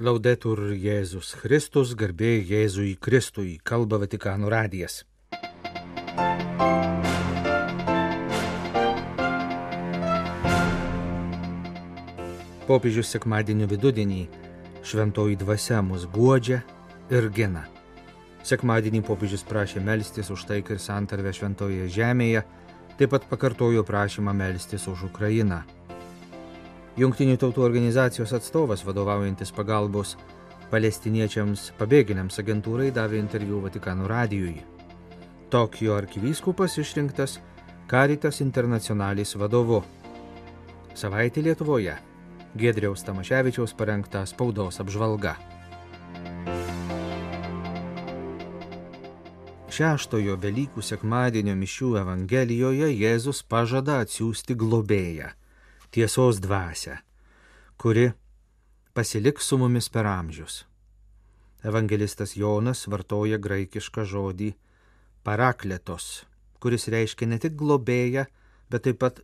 Laudetur Jėzus Kristus, garbė Jėzui Kristui, kalba Vatikano radijas. Popiežius sekmadienio vidudienį šventoji dvasia mus guodžia ir gina. Sekmadienį popiežius prašė melstis už taiką ir santarvę šventoje žemėje, taip pat pakartojo prašymą melstis už Ukrainą. Junktinių tautų organizacijos atstovas vadovaujantis pagalbos palestiniečiams pabėgėliams agentūrai davė interviu Vatikano radijui. Tokijo arkivyskupas išrinktas Karitas internacionalis vadovu. Savaitė Lietuvoje. Gedriaus Tamaševičiaus parengta spaudos apžvalga. Šeštojo Velykų sekmadienio mišių Evangelijoje Jėzus pažada atsiųsti globėją tiesos dvasę, kuri pasiliks su mumis per amžius. Evangelistas Jonas vartoja graikišką žodį parakletos, kuris reiškia ne tik globėją, bet taip pat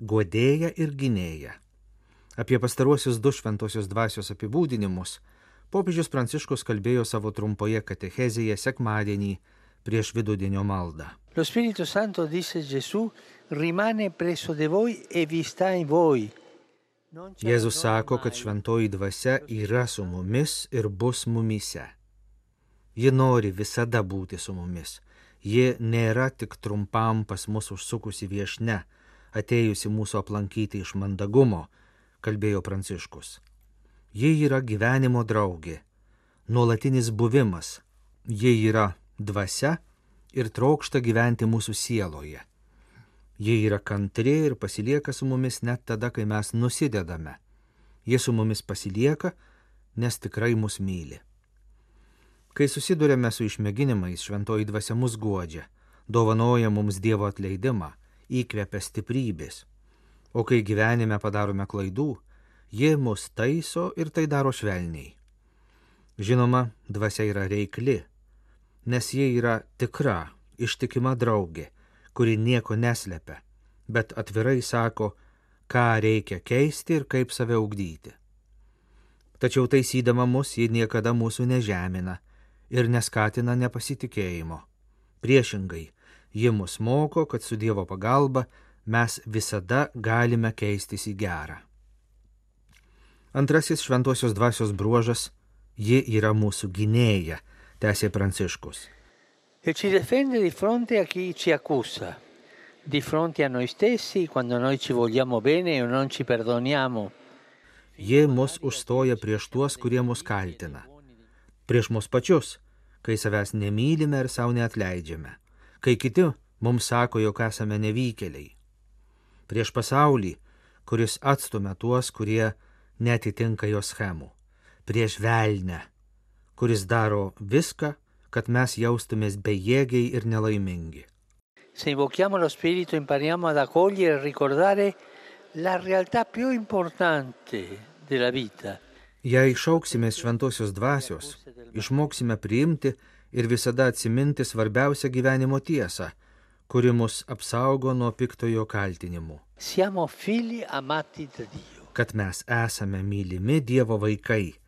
godėją ir gynėją. Apie pastaruosius du šventosios dvasios apibūdinimus popiežius Pranciškus kalbėjo savo trumpoje katechezėje sekmadienį prieš vidudienio maldą. Lo Spirito Santo, dice Gesù, rimane presso di voi e vi sta in voi. Jėzus sako, kad šventoji dvasia yra su mumis ir bus mumise. Ji nori visada būti su mumis. Ji nėra tik trumpam pas mus užsukusi viešne, atėjusi mūsų aplankyti iš mandagumo, kalbėjo Pranciškus. Ji yra gyvenimo draugė, nuolatinis buvimas. Ji yra dvasia ir trokšta gyventi mūsų sieloje. Jie yra kantri ir pasilieka su mumis net tada, kai mes nusidedame. Jie su mumis pasilieka, nes tikrai mus myli. Kai susidurėme su išmėginimais, šventoji dvasia mus guodžia, dovanoja mums Dievo atleidimą, įkvepia stiprybės. O kai gyvenime padarome klaidų, jie mus taiso ir tai daro švelniai. Žinoma, dvasia yra reikli, nes jie yra tikra, ištikima draugė kuri nieko neslepia, bet atvirai sako, ką reikia keisti ir kaip save ugdyti. Tačiau taisydama mus ji niekada mūsų nežemina ir neskatina nepasitikėjimo. Priešingai, ji mus moko, kad su Dievo pagalba mes visada galime keistis į gerą. Antrasis šventosios dvasios bruožas - ji yra mūsų gynėja, tęsė Pranciškus e ci difende di fronte a chi ci accusa, di fronte a noi stessi quando noi ci vogliamo bene o non ci perdoniamo. Jie mus užstoja prieš tuos, kurie mus kaltina. Prieš mus pačius, kai savęs nemylime ir savo neatleidžiame. Kai kiti mums sako, jog esame nevykėliai. Prieš pasaulį, kuris atstumia tuos, kurie netitinka jo schemų. Prieš velnę, kuris daro viską, kad mes jaustumės bejėgiai ir nelaimingi. Se invochiamo lo Spirito impariamo ad accogliere e ricordare la realtà più importante della vita. Jei šauksimės šventosios dvasios, išmoksime priimti ir visada atsiminti svarbiausią gyvenimo tiesą, kuri mus apsaugo nuo piktojo kaltinimų. Kad mes esame mylimi Dievo vaikai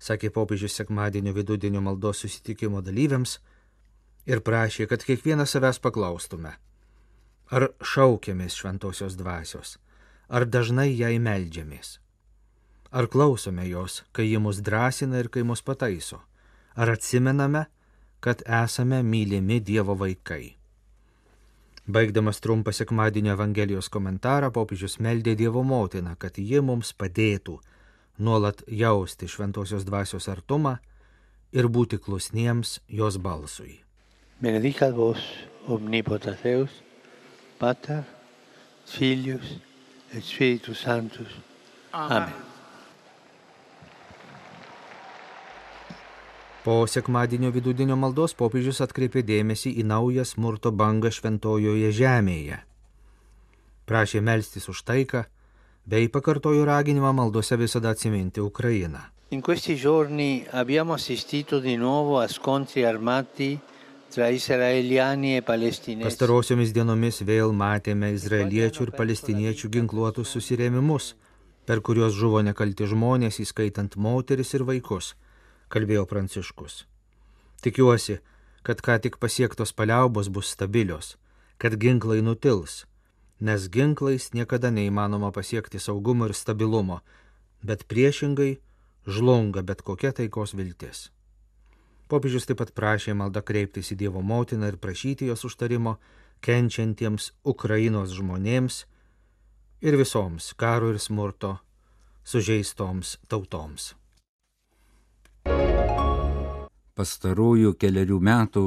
sakė popiežius sekmadienio vidudienio maldos susitikimo dalyviams ir prašė, kad kiekvieną savęs paklaustume, ar šaukiamės šventosios dvasios, ar dažnai jai meldžiamės, ar klausome jos, kai ji mus drąsina ir kai mus pataiso, ar atsimename, kad esame mylimi Dievo vaikai. Baigdamas trumpą sekmadienio Evangelijos komentarą, popiežius meldė Dievo motiną, kad ji mums padėtų nuolat jausti šventosios dvasios artumą ir būti klusniems jos balsui. Benedicat vos omnipotens Deus, Pater, Filius et Spiritus Sanctus. Amen. Po sekmadienio vidudinio maldos popiežius atkreipė dėmesį į naują smurto bangą šventojoje žemėje. Prašė melstis už taiką, bei pakartojo raginimą maldose visada atsiminti Ukrainą. In questi giorni abbiamo assistito di nuovo a scontri armati e. Pastarosiomis dienomis vėl matėme izraeliečių ir palestiniečių ginkluotus susirėmimus, per kuriuos žuvo nekalti žmonės, įskaitant moteris ir vaikus, kalbėjo Pranciškus. Tikiuosi, kad ką tik pasiektos paliaubos bus stabilios, kad ginklai nutils, nes ginklais niekada neįmanoma pasiekti saugumo ir stabilumo, bet priešingai žlunga bet kokia taikos viltis. Popiežius taip pat prašė maldą kreiptis į Dievo motiną ir prašyti jos užtarimo kenčiantiems Ukrainos žmonėms ir visoms karo ir smurto sužeistoms tautoms. Pastarųjų keliarių metų,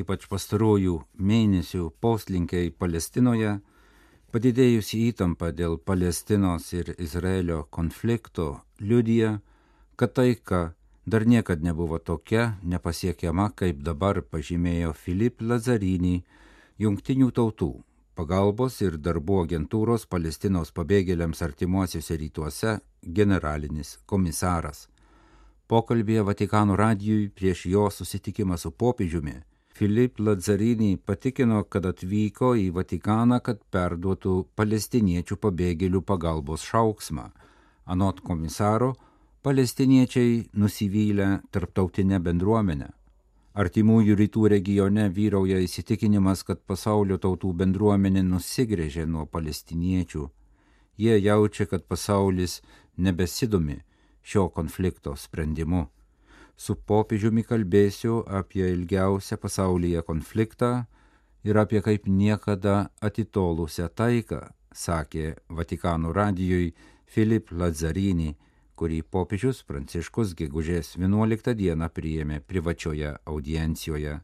ypač pastarųjų mėnesių poslinkiai Palestinoje, padidėjusi įtampa dėl Palestinos ir Izraelio konflikto liudija, kad taika dar niekad nebuvo tokia nepasiekiama, kaip dabar pažymėjo Filip Lazarinį, Jungtinių tautų pagalbos ir darbų agentūros Palestinos pabėgėliams artimuosiuose rytuose generalinis komisaras. Pokalbėje Vatikano radijui prieš jo susitikimą su popiežiumi Filip Lazarinį patikino, kad atvyko į Vatikaną, kad perduotų palestiniečių pabėgėlių pagalbos šauksmą. Anot komisaro, palestiniečiai nusivylę tarptautinę bendruomenę. Artimųjų rytų regione vyrauja įsitikinimas, kad pasaulio tautų bendruomenė nusigrėžė nuo palestiniečių. Jie jaučia, kad pasaulis nebesidomi šio konflikto sprendimu. Su popiežiumi kalbėsiu apie ilgiausią pasaulyje konfliktą ir apie kaip niekada atitolusią taiką, sakė Vatikano radijui Filip Lazzarini, kurį popiežius Pranciškus gegužės 11 dieną priėmė privačioje audiencijoje.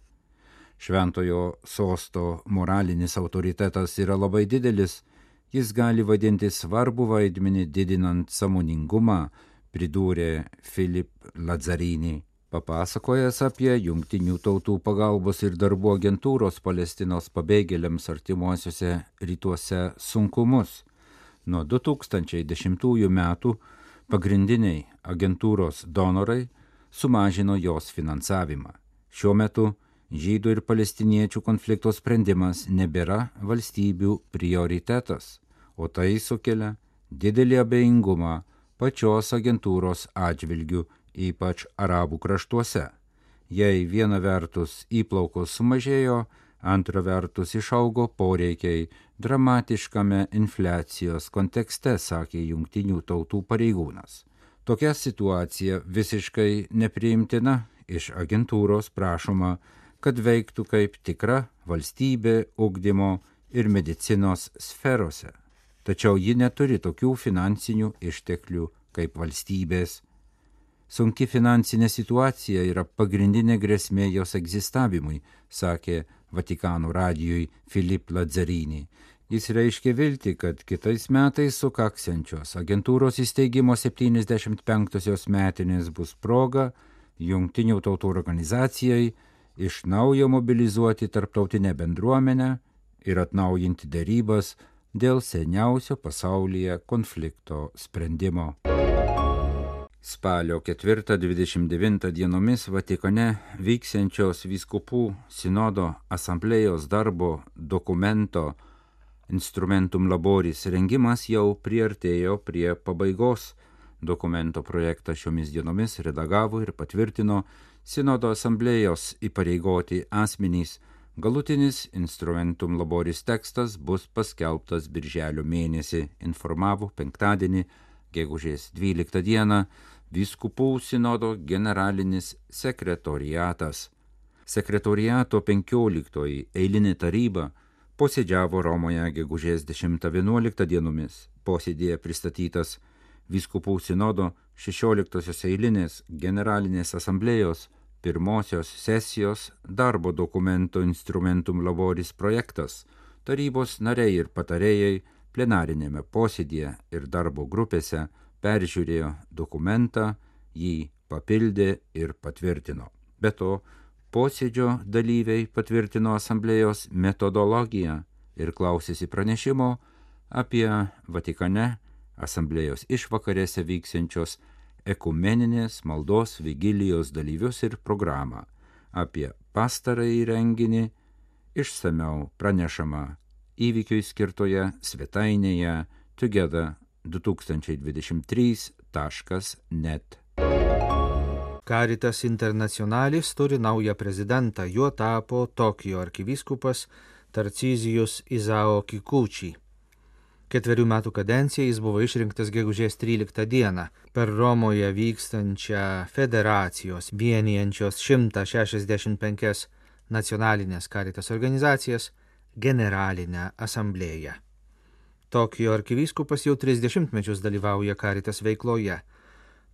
Šventojo sosto moralinis autoritetas yra labai didelis, jis gali vadinti svarbu vaidmenį didinant samoningumą, pridūrė Filip Lazzarini, papasakojęs apie Junktinių tautų pagalbos ir darbų agentūros Palestinos pabėgėliams artimuosiuose rytuose sunkumus. Nuo 2010 metų pagrindiniai agentūros donorai sumažino jos finansavimą. Šiuo metu žydų ir palestiniečių konflikto sprendimas nebėra valstybių prioritetas, o tai sukelia didelį abejingumą pačios agentūros atžvilgių, ypač arabų kraštuose. Jei viena vertus įplaukos sumažėjo, antra vertus išaugo poreikiai dramatiškame infliacijos kontekste, sakė jungtinių tautų pareigūnas. Tokia situacija visiškai nepriimtina, iš agentūros prašoma, kad veiktų kaip tikra valstybė ugdymo ir medicinos sferose. Tačiau ji neturi tokių finansinių išteklių kaip valstybės. Sunki finansinė situacija yra pagrindinė grėsmė jos egzistavimui, sakė Vatikano radijui Filip Lazzarini. Jis reiškia vilti, kad kitais metais sukaksiančios agentūros įsteigimo 75-osios metinės bus proga jungtinių tautų organizacijai iš naujo mobilizuoti tarptautinę bendruomenę ir atnaujinti darybas dėl seniausio pasaulyje konflikto sprendimo. Spalio 4-29 dienomis Vatikane vyksiančios vyskupų sinodo asamblėjos darbo dokumento Instrumentum Laboris rengimas jau priartėjo prie pabaigos. Dokumento projektą šiomis dienomis redagavo ir patvirtino Sinodo asamblėjos įpareigoti asmenys. Galutinis Instrumentum Laboris tekstas bus paskelbtas birželio mėnesį, informavo penktadienį, gegužės 12 dieną Vyskupų sinodo generalinis sekretoriatas. Sekretoriato 15 eilinė taryba posėdžiavo Romoje gegužės 10-11 dienomis. Posėdėje pristatytas Vyskupų sinodo 16 eilinės generalinės asamblėjos pirmosios sesijos darbo dokumento instrumentum laboris projektas. Tarybos nariai ir patarėjai plenarinėme posėdėje ir darbo grupėse peržiūrėjo dokumentą, jį papildė ir patvirtino. Be to, posėdžio dalyviai patvirtino asamblėjos metodologiją ir klausėsi pranešimo apie Vatikane asamblėjos išvakarėse vyksiančios ekumeninės maldos vigilijos dalyvius ir programą. Apie pastarąjį renginį išsameu pranešama įvykiui skirtoje svetainėje Together 2023.net. Karitas Internacionalis turi naują prezidentą, juo tapo Tokijo arkivyskupas Tarcizijus Izao Kikučiai. Ketverių metų kadenciją jis buvo išrinktas gegužės 13 dieną per Romoje vykstančią federacijos vienijančios 165 nacionalinės karitas organizacijas generalinę asamblėją. Tokijo arkivyskupas jau 30 mečius dalyvauja karitas veikloje.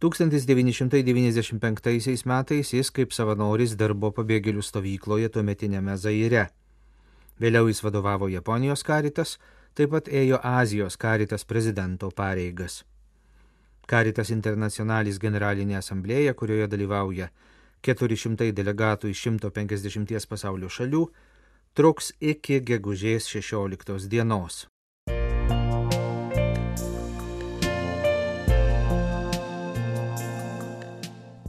1995 metais jis kaip savanoris dirbo pabėgėlių stovykloje tuometinėme Zaire. Vėliau jis vadovavo Japonijos karitas, taip pat ėjo Azijos karitas prezidento pareigas. Karitas internacionalis generalinė asamblėja, kurioje dalyvauja 400 delegatų iš 150 pasaulio šalių, truks iki gegužės 16 dienos.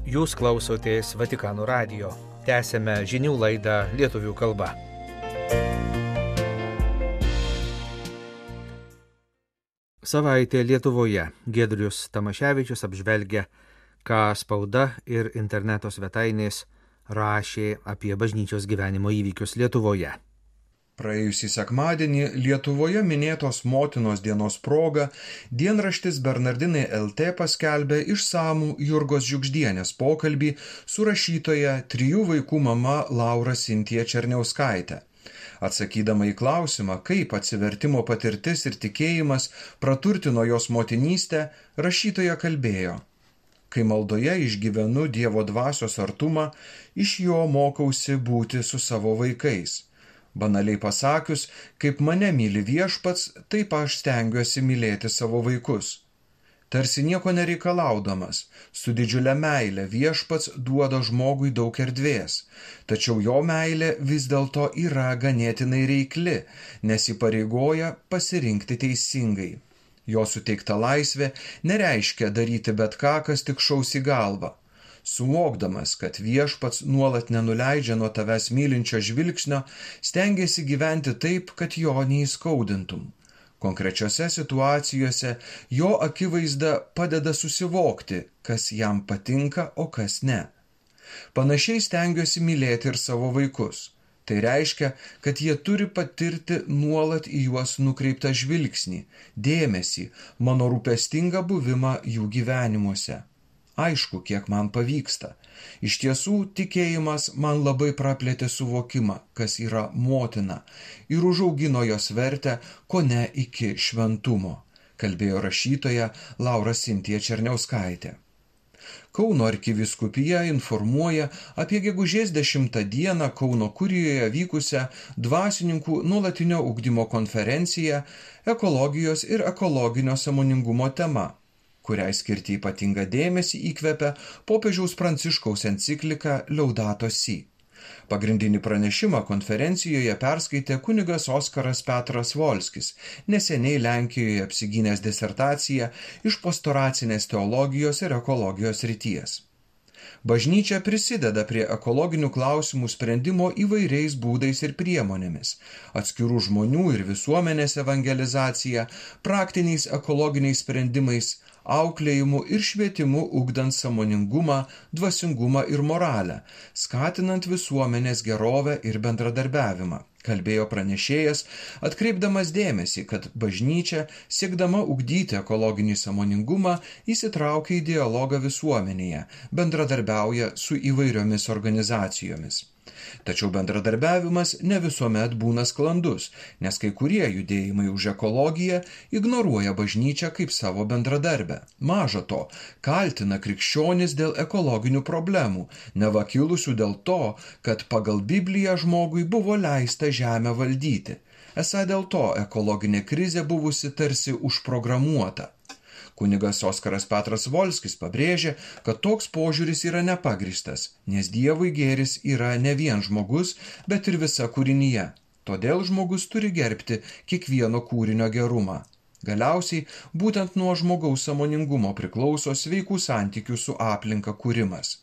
Jūs klausotės Vatikano radio. Tęsėme žinių laidą lietuvių kalba. Savaitė Lietuvoje Gedrius Tamaševičius apžvelgia, ką spauda ir interneto svetainės rašė apie bažnyčios gyvenimo įvykius Lietuvoje. Praėjusį sekmadienį Lietuvoje minėtos motinos dienos proga dienraštis Bernardinai LT paskelbė išsamų Jurgos Žiugždienės pokalbį su rašytoja trijų vaikų mama Laura Sintija Černiauskaitė. Atsakydama į klausimą, kaip atsivertimo patirtis ir tikėjimas praturtino jos motinystę, rašytoja kalbėjo. Kai maldoje išgyvenu Dievo dvasios artumą, iš jo mokausi būti su savo vaikais. Banaliai pasakius, kaip mane myli viešpats, taip aš stengiuosi mylėti savo vaikus tarsi nieko nereikalaudamas, su didžiulė meile viešpats duoda žmogui daug erdvės, tačiau jo meilė vis dėlto yra ganėtinai reikli, nes įpareigoja pasirinkti teisingai. Jo suteikta laisvė nereiškia daryti bet ką, kas tik šaus į galvą. Suvokdamas, kad viešpats nuolat nenuleidžia nuo tavęs mylinčio žvilgsnio, stengiasi gyventi taip, kad jo neįskaudintum Konkrečiose situacijose jo akivaizda padeda susivokti, kas jam patinka, o kas ne. Panašiai stengiuosi mylėti ir savo vaikus. Tai reiškia, kad jie turi patirti nuolat į juos nukreiptą žvilgsnį, dėmesį, mano rūpestingą buvimą jų gyvenimuose. Aišku, kiek man pavyksta. Iš tiesų, tikėjimas man labai praplėtė suvokimą, kas yra motina, ir užaugino jos vertę, ko ne iki šventumo, kalbėjo rašytoja Laura Sintija Černiauskaitė. Kauno arkiviskupija informuoja apie gegužės 10 dieną Kauno kurijoje vykusią dvasininkų nuolatinio ugdymo konferenciją ekologijos ir ekologinio samoningumo tema kuriai skirti ypatingą dėmesį įkvepia popiežiaus pranciškaus enciklika Liaudato Si. Pagrindinį pranešimą konferencijoje perskaitė kunigas Oskaras Petras Volskis, neseniai Lenkijoje apsigynęs disertaciją iš pastoracinės teologijos ir ekologijos ryties. Bažnyčia prisideda prie ekologinių klausimų sprendimo įvairiais būdais ir priemonėmis - atskirų žmonių ir visuomenės evangelizacija, praktiniais ekologiniais sprendimais, auklėjimu ir švietimu ugdant samoningumą, dvasingumą ir moralę, skatinant visuomenės gerovę ir bendradarbiavimą kalbėjo pranešėjas, atkreipdamas dėmesį, kad bažnyčia, siekdama ugdyti ekologinį samoningumą, įsitraukia į dialogą visuomenėje, bendradarbiauja su įvairiomis organizacijomis. Tačiau bendradarbiavimas ne visuomet būna sklandus, nes kai kurie judėjimai už ekologiją ignoruoja bažnyčią kaip savo bendradarbę. Maža to, kaltina krikščionis dėl ekologinių problemų, nevakilusių dėl to, kad pagal Bibliją žmogui buvo leista žemę valdyti. Esą dėl to ekologinė krizė buvusi tarsi užprogramuota. Kunigas Oskaras Petras Volskis pabrėžė, kad toks požiūris yra nepagristas, nes Dievui gėris yra ne vien žmogus, bet ir visa kūrinyje. Todėl žmogus turi gerbti kiekvieno kūrinio gerumą. Galiausiai būtent nuo žmogaus samoningumo priklauso sveikų santykių su aplinka kūrimas.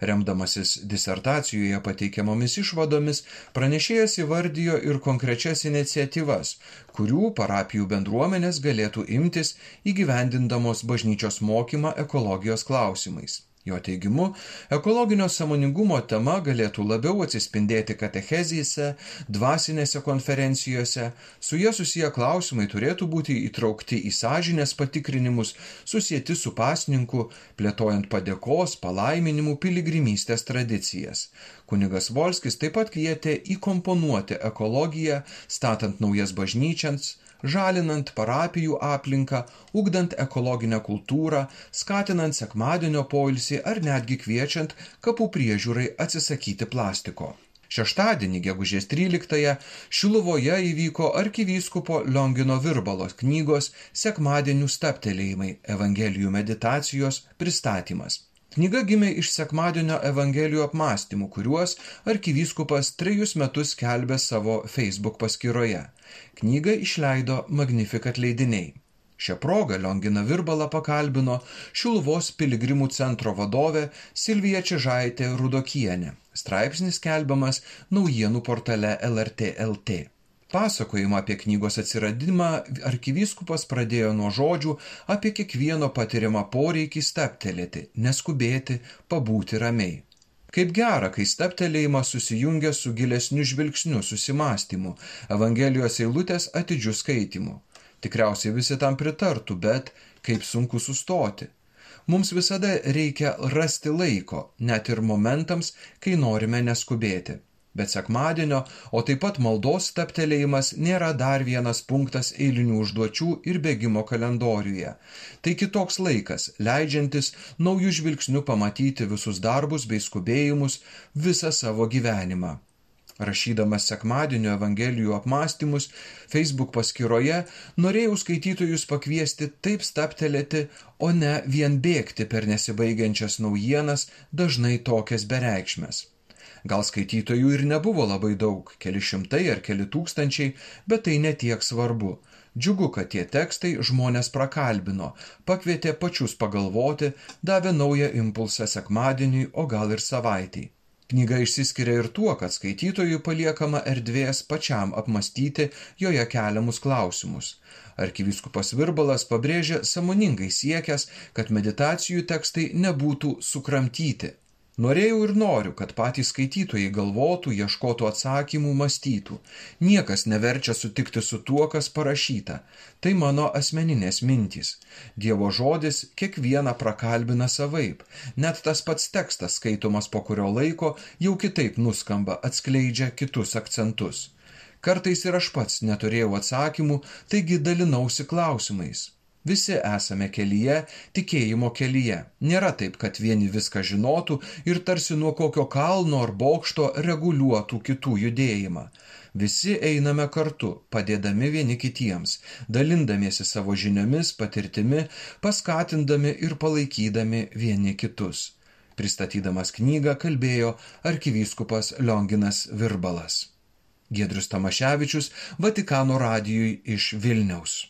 Remdamasis disertacijoje pateikiamomis išvadomis, pranešėjas įvardijo ir konkrečias iniciatyvas, kurių parapijų bendruomenės galėtų imtis įgyvendindamos bažnyčios mokymą ekologijos klausimais. Jo teigimu, ekologinio samoningumo tema galėtų labiau atsispindėti katechezijose, dvasinėse konferencijose, su jie susiję klausimai turėtų būti įtraukti į sąžinės patikrinimus, susijęti su pasninku, plėtojant padėkos, palaiminimų, piligrimystės tradicijas. Kunigas Volskis taip pat kvietė įkomponuoti ekologiją, statant naujas bažnyčias, žalinant parapijų aplinką, ugdant ekologinę kultūrą, skatinant sekmadienio poilsį ar netgi kviečiant kapų priežiūrai atsisakyti plastiko. Šeštadienį, gegužės 13-ąją, Šiluvoje įvyko arkivyskupo Liongino Virbalos knygos Sekmadienių staptelėjimai - Evangelijų meditacijos pristatymas. Knyga gimė iš sekmadienio Evangelijų apmąstymų, kuriuos arkivyskupas trejus metus kelbė savo Facebook paskyroje. Knygą išleido Magnificat leidiniai. Šią progą Liongina Virbala pakalbino Šiluvos piligrimų centro vadovė Silvija Čižaitė Rudokienė. Straipsnis kelbiamas naujienų portale LRT LT. Pasakojimą apie knygos atsiradimą arkivyskupas pradėjo nuo žodžių apie kiekvieno patiriamą poreikį steptelėti, neskubėti, pabūti ramiai. Kaip gera, kai steptelėjimas susijungia su gilesniu žvilgsniu, susimastymu, Evangelijos eilutės atidžiu skaitimu. Tikriausiai visi tam pritartų, bet kaip sunku sustoti. Mums visada reikia rasti laiko, net ir momentams, kai norime neskubėti. Bet sekmadienio, o taip pat maldos staptelėjimas nėra dar vienas punktas eilinių užduočių ir bėgimo kalendoriuje. Tai kitoks laikas, leidžiantis naujų žvilgsnių pamatyti visus darbus bei skubėjimus visą savo gyvenimą. Rašydamas sekmadienio Evangelijų apmąstymus Facebook paskyroje, norėjau skaitytojus pakviesti taip staptelėti, o ne vien bėgti per nesibaigiančias naujienas, dažnai tokias bereikšmės. Gal skaitytojų ir nebuvo labai daug, keli šimtai ar keli tūkstančiai, bet tai netiek svarbu. Džiugu, kad tie tekstai žmonės prakalbino, pakvietė pačius pagalvoti, davė naują impulsą sekmadieniui, o gal ir savaitėjai. Knyga išsiskiria ir tuo, kad skaitytojui paliekama erdvės pačiam apmastyti joje keliamus klausimus. Arkiviskupas Virbalas pabrėžia samoningai siekęs, kad meditacijų tekstai nebūtų sukramtyti, Norėjau ir noriu, kad patys skaitytojai galvotų, ieškotų atsakymų, mąstytų. Niekas neverčia sutikti su tuo, kas parašyta. Tai mano asmeninės mintys. Dievo žodis kiekvieną prakalbina savaip. Net tas pats tekstas, skaitomas po kurio laiko, jau kitaip nuskamba, atskleidžia kitus akcentus. Kartais ir aš pats neturėjau atsakymų, taigi dalinausi klausimais. Visi esame kelyje, tikėjimo kelyje. Nėra taip, kad vieni viską žinotų ir tarsi nuo kokio kalno ar bokšto reguliuotų kitų judėjimą. Visi einame kartu, padėdami vieni kitiems, dalindamiesi savo žiniomis, patirtimi, paskatindami ir palaikydami vieni kitus. Pristatydamas knygą kalbėjo arkivyskupas Lionginas Virbalas. Gedrius Tamaševičius Vatikano radijui iš Vilniaus.